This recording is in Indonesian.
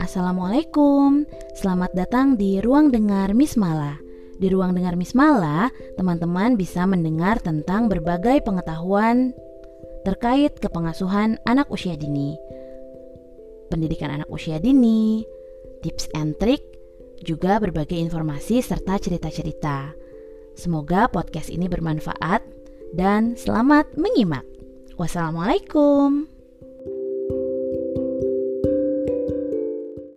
Assalamualaikum, selamat datang di Ruang Dengar Mismala. Di Ruang Dengar Mismala, teman-teman bisa mendengar tentang berbagai pengetahuan terkait kepengasuhan anak usia dini, pendidikan anak usia dini, tips and trik, juga berbagai informasi serta cerita-cerita. Semoga podcast ini bermanfaat dan selamat menyimak. Wassalamualaikum.